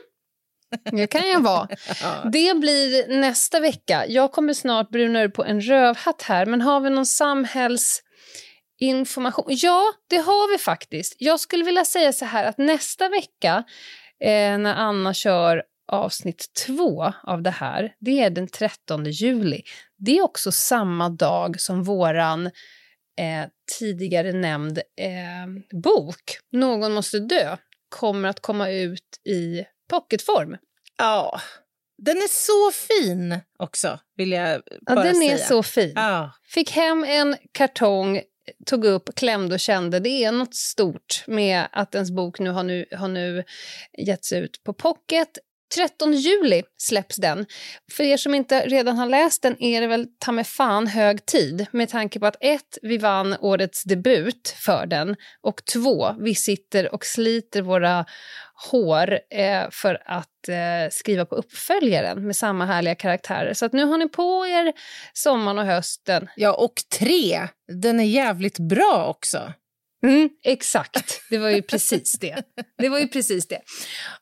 Det kan jag vara. (laughs) Det blir nästa vecka. Jag kommer snart bruna ur på en rövhatt här, men har vi någon samhällsinformation? Ja, det har vi faktiskt. Jag skulle vilja säga så här att nästa vecka, eh, när Anna kör avsnitt två av det här, det är den 13 juli. Det är också samma dag som våran eh, tidigare nämnd eh, bok, Någon måste dö, kommer att komma ut i pocketform. Ja, den är så fin också, vill jag Ja, bara den säga. är så fin. Ja. Fick hem en kartong, tog upp, klämde och kände. Det är något stort med att ens bok nu har nu, har nu getts ut på pocket. 13 juli släpps den. För er som inte redan har läst den är det väl ta mig fan hög tid med tanke på att ett, vi vann årets debut för den och två, vi sitter och sliter våra hår eh, för att eh, skriva på uppföljaren med samma härliga karaktärer. Så att nu har ni på er sommaren och hösten. ja, och tre, den är jävligt bra också. Mm, exakt, det var ju precis det. Det var ju precis det.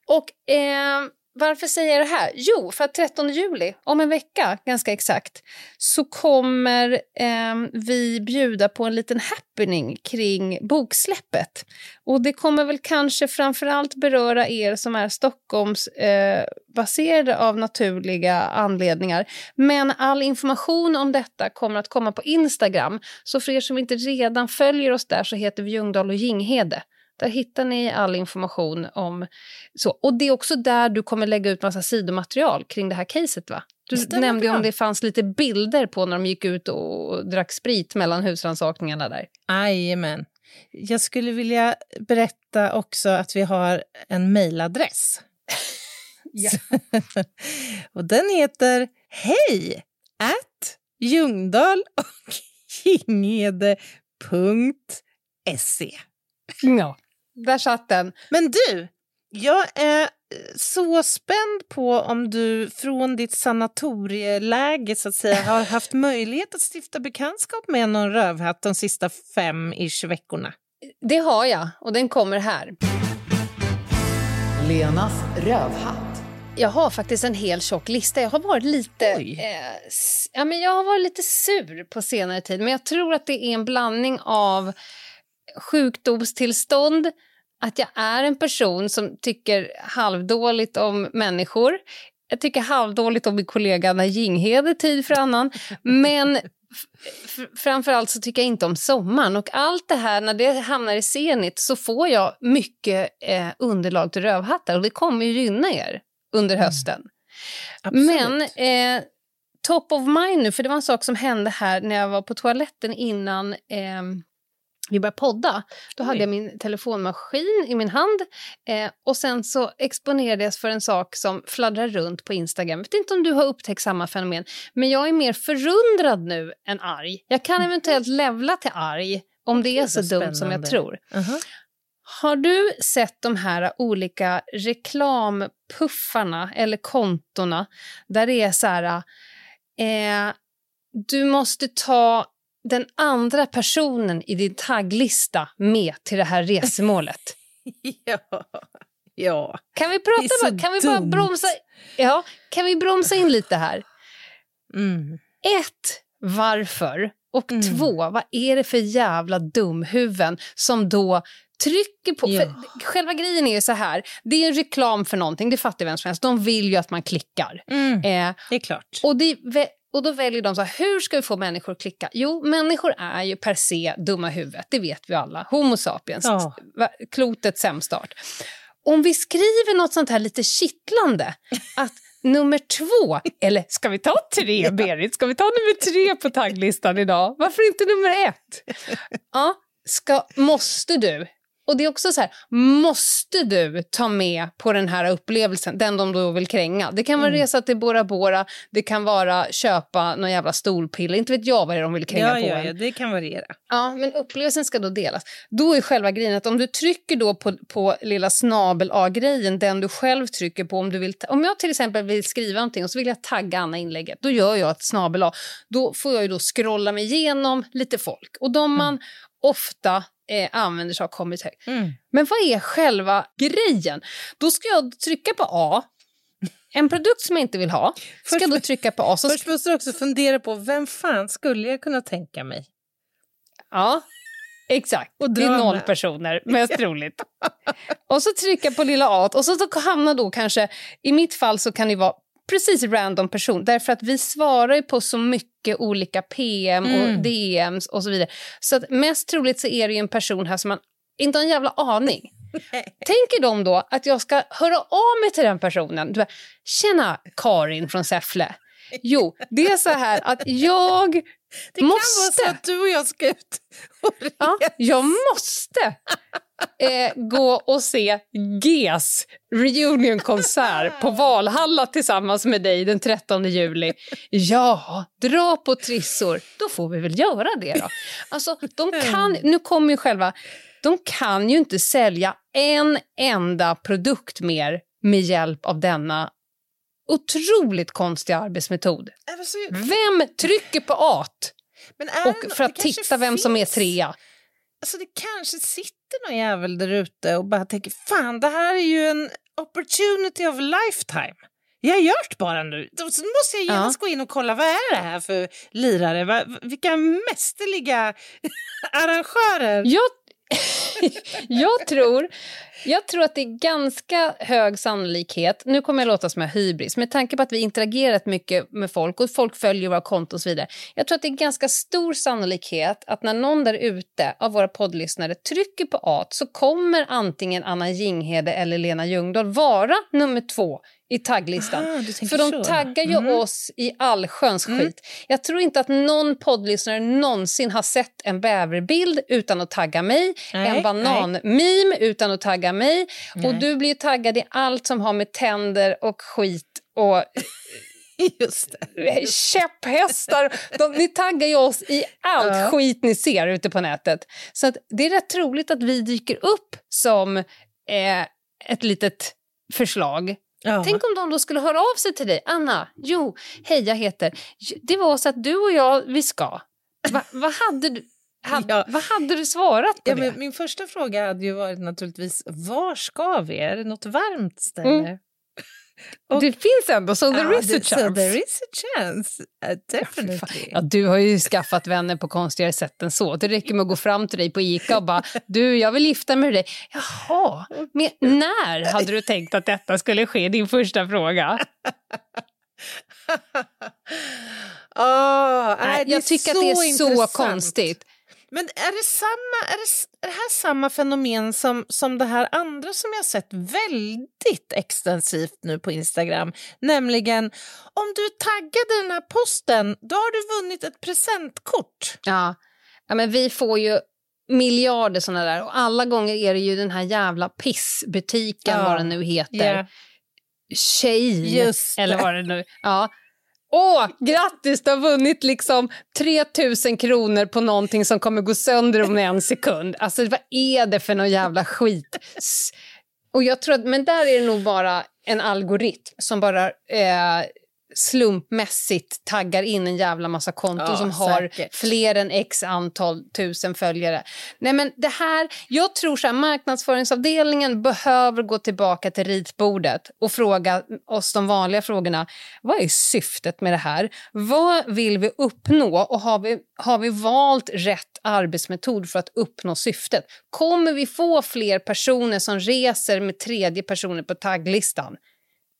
Och eh, varför säger jag det här? Jo, för att 13 juli, om en vecka ganska exakt, så kommer eh, vi bjuda på en liten happening kring boksläppet. Och det kommer väl kanske framförallt beröra er som är Stockholmsbaserade eh, av naturliga anledningar. Men all information om detta kommer att komma på Instagram. Så för er som inte redan följer oss där så heter vi Ljungdahl och Ginghede. Där hittar ni all information om så. Och det är också där du kommer lägga ut massa sidomaterial kring det här caset va? Du nämnde om det fanns lite bilder på när de gick ut och drack sprit mellan husrannsakningarna där. Jajamän. Jag skulle vilja berätta också att vi har en mejladress. (laughs) Ja. (laughs) och den heter hej at ljungdahl och. (laughs) Ja, där satt den. Men du, jag är eh, så spänd på om du från ditt sanatorieläge så att säga har (laughs) haft möjlighet att stifta bekantskap med någon rövhatt de sista fem-ish veckorna. Det har jag och den kommer här. Lenas rövhatt. Jag har faktiskt en hel tjock lista. Jag har varit lite, eh, ja, men jag har varit lite sur på senare tid. Men jag tror att det är en blandning av sjukdomstillstånd, att jag är en person som tycker halvdåligt om människor. Jag tycker halvdåligt om min kollega Anna Jinghede tid för annan. Men framförallt så tycker jag inte om sommaren. Och allt det här, när det hamnar i Zenit så får jag mycket eh, underlag till rövhattar. Och det kommer ju gynna er under hösten. Men eh, top of mind nu, för det var en sak som hände här när jag var på toaletten innan eh, vi började podda. Då hade jag min telefonmaskin i min hand eh, och sen så exponerades för en sak som fladdrar runt på Instagram. Jag vet inte om du har upptäckt samma fenomen, men jag är mer förundrad nu än arg. Jag kan eventuellt levla till arg om det är så vad dumt som jag tror. Aha. Har du sett de här olika reklampuffarna eller kontona där det är så här... Eh, du måste ta den andra personen i din tagglista med till det här resemålet. (laughs) ja. ja. Kan vi, prata bara, kan vi bara bromsa, ja, kan vi bromsa in lite här? Mm. Ett, varför? Och Mm. två, vad är det för jävla dumhuvuden som då trycker på... Ja. Själva grejen är ju så här, det är en reklam för någonting, det fattar vem som helst. De vill ju att man klickar. Mm. Eh, Det är klart. och, det, och då väljer de så här, hur ska vi få människor att klicka? Jo, människor är ju per se dumma huvudet, det vet vi alla. Homo sapiens, va- klotets sämstart. Om vi skriver något sånt här lite kittlande, att (laughs) nummer två, eller ska vi ta tre, Berit? Ska vi ta nummer tre på tagglistan idag? Varför inte nummer ett? Ja, ska, måste du och det är också så här, måste du ta med på den här upplevelsen, den de då vill kränga? Det kan vara Mm. resa till Bora Bora, det kan vara köpa någon jävla stolpiller, inte vet jag vad det är de vill kränga Ja, på ja, en. ja, det kan variera. Ja, men upplevelsen ska då delas. Då är själva grejen att om du trycker då på, på lilla snabel A-grejen, den du själv trycker på, om, du vill om jag till exempel vill skriva någonting och så vill jag tagga Anna inlägget, då gör jag ett snabel A. Då får jag ju då scrolla mig igenom lite folk. Och de man ofta eh, använder sig har kommit högt. Mm. Men vad är själva grejen? Då ska jag trycka på A. En produkt som jag inte vill ha ska jag då trycka på A. Så Först måste du också fundera på vem fan skulle jag kunna tänka mig? Ja, exakt. Och det är noll personer, mest (laughs) troligt. Och så trycka på lilla A och så hamnar då kanske, i mitt fall så kan det vara precis random person därför att vi svarar ju på så mycket olika PM och Mm. DMs och så vidare. Så att mest troligt så är det ju en person här som man inte har en jävla aning. (laughs) Tänker de då att jag ska höra av mig till den personen? Du bara, Tjena Karin från Säffle. Jo, det är så här att jag Det måste... kan vara så att du och jag ska ut och Ja, jag måste eh, gå och se GES reunionkonsert på Valhalla tillsammans med dig den 13 juli. Ja, dra på trissor. Då får vi väl göra det då. Alltså, de kan, nu kommer ju själva... De kan ju inte sälja en enda produkt mer med hjälp av denna otroligt konstiga arbetsmetod. Alltså, Vem trycker på at och för att titta vem som är trea? Alltså det kanske sitter någon jävel där ute och bara tänker fan det här är ju en opportunity of lifetime. Jag gör det bara nu. Då så måste jag genast gå in och kolla vad är det här för lirare? Vilka mästerliga (laughs) arrangörer. Jag, (laughs) jag, tror, jag tror att det är ganska hög sannolikhet, nu kommer jag låta som jag hybris, med tanke på att vi interagerat mycket med folk och folk följer våra konton och så vidare. Jag tror att det är ganska stor sannolikhet att när någon där ute av våra poddlyssnare trycker på A så kommer antingen Anna Jinghede eller Lena Ljungdahl vara nummer två i tagglistan. Ah, tänker För de så. taggar ju Mhm. oss i allsköns skit. Jag tror inte att någon poddlyssnare någonsin har sett en bäverbild utan att tagga mig, Nej, en banan-meme utan att tagga mig. Och Nej. du blir ju taggad i allt som har med tänder och skit och (laughs) Just det. käpphästar. De, ni taggar ju oss i allt Ja. skit ni ser ute på nätet. Så det är rätt troligt att vi dyker upp som eh, ett litet förslag. Ja. Tänk om de då skulle höra av sig till dig. Anna, jo, hej jag heter... Det var så att du och jag, vi ska. Va, vad, hade du, had, Ja. vad hade du svarat på Ja, det? min första fråga hade ju varit naturligtvis var ska vi? Är det något varmt ställe? Mm. (laughs) det finns ändå, so there Ja, is a chance. So there is a chance, uh, definitely. Ja, du har ju skaffat vänner på konstigare sätt än så. Det räcker med att gå fram till dig på Ica och bara (laughs) du, jag vill gifta mig med dig. Jaha, men när hade du tänkt att detta skulle ske? Din första fråga. Oh, (laughs) Nej, jag tycker att det är så intressant. konstigt. Men är det, samma, är, det, är det här samma fenomen som, som det här andra som jag sett väldigt extensivt nu på Instagram? Nämligen, om du taggade den här posten, då har du vunnit ett presentkort. Ja. ja, men vi får ju miljarder såna där och alla gånger är det ju den här jävla pissbutiken, Ja. vad den nu heter. Ja. Tjej, eller vad det nu Ja. Åh, grattis, du har vunnit liksom 3000 kronor på någonting som kommer gå sönder om en sekund. Alltså vad är det för någon jävla skit? Och jag tror att, men där är det nog bara en algoritm som bara eh, slumpmässigt taggar in en jävla massa konton Ja, som har säkert. fler än x antal tusen följare. Nej men det här, jag tror här, marknadsföringsavdelningen behöver gå tillbaka till ritbordet och fråga oss de vanliga frågorna. Vad är syftet med det här? Vad vill vi uppnå och har vi, har vi valt rätt arbetsmetod för att uppnå syftet? Kommer vi få fler personer som reser med tredje personer på tagglistan?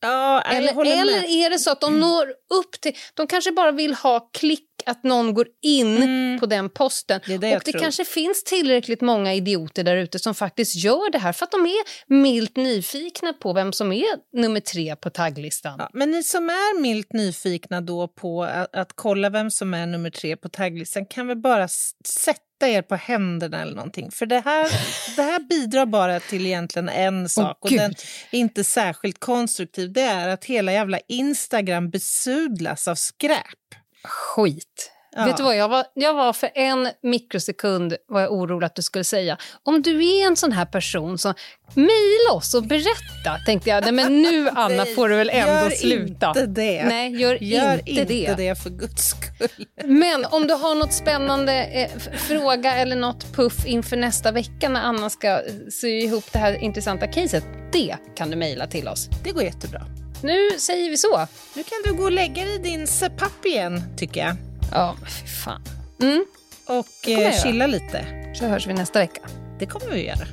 Ja, Eller, eller är det så att de når upp till... De kanske bara vill ha klick att någon går in på den posten. Mm. Det det och det tror. kanske finns tillräckligt många idioter där ute som faktiskt gör det här för att de är milt nyfikna på vem som är nummer tre på tagglistan. Ja, men ni som är milt nyfikna då på att, att kolla vem som är nummer tre på tagglistan kan väl bara sätta er på händerna eller någonting. För det här, det här bidrar bara till egentligen en sak och Gud. den är inte särskilt konstruktiv. Det är att hela jävla Instagram besudlas av skräp. Skit. Ja. Vet du vad, jag var, jag var för en mikrosekund var jag orolig att du skulle säga. Om du är en sån här person som mejla oss och berätta, tänkte jag. Nej, men nu (laughs) Anna får du väl ändå gör sluta. inte det. Nej, gör, Gör inte, inte det. det för guds skull. Men om du har något spännande eh, fråga eller något puff inför nästa vecka när Anna ska sy ihop det här intressanta caset, det kan du mejla till oss. Det går jättebra. Nu säger vi så. Nu kan du gå och lägga dig i din sepapp igen, tycker jag. Ja, men fy fan. Mm, Och eh, chilla lite. så hörs vi nästa vecka. Det kommer vi göra.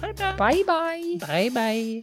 Ha det bra. Bye, bye. Bye, bye.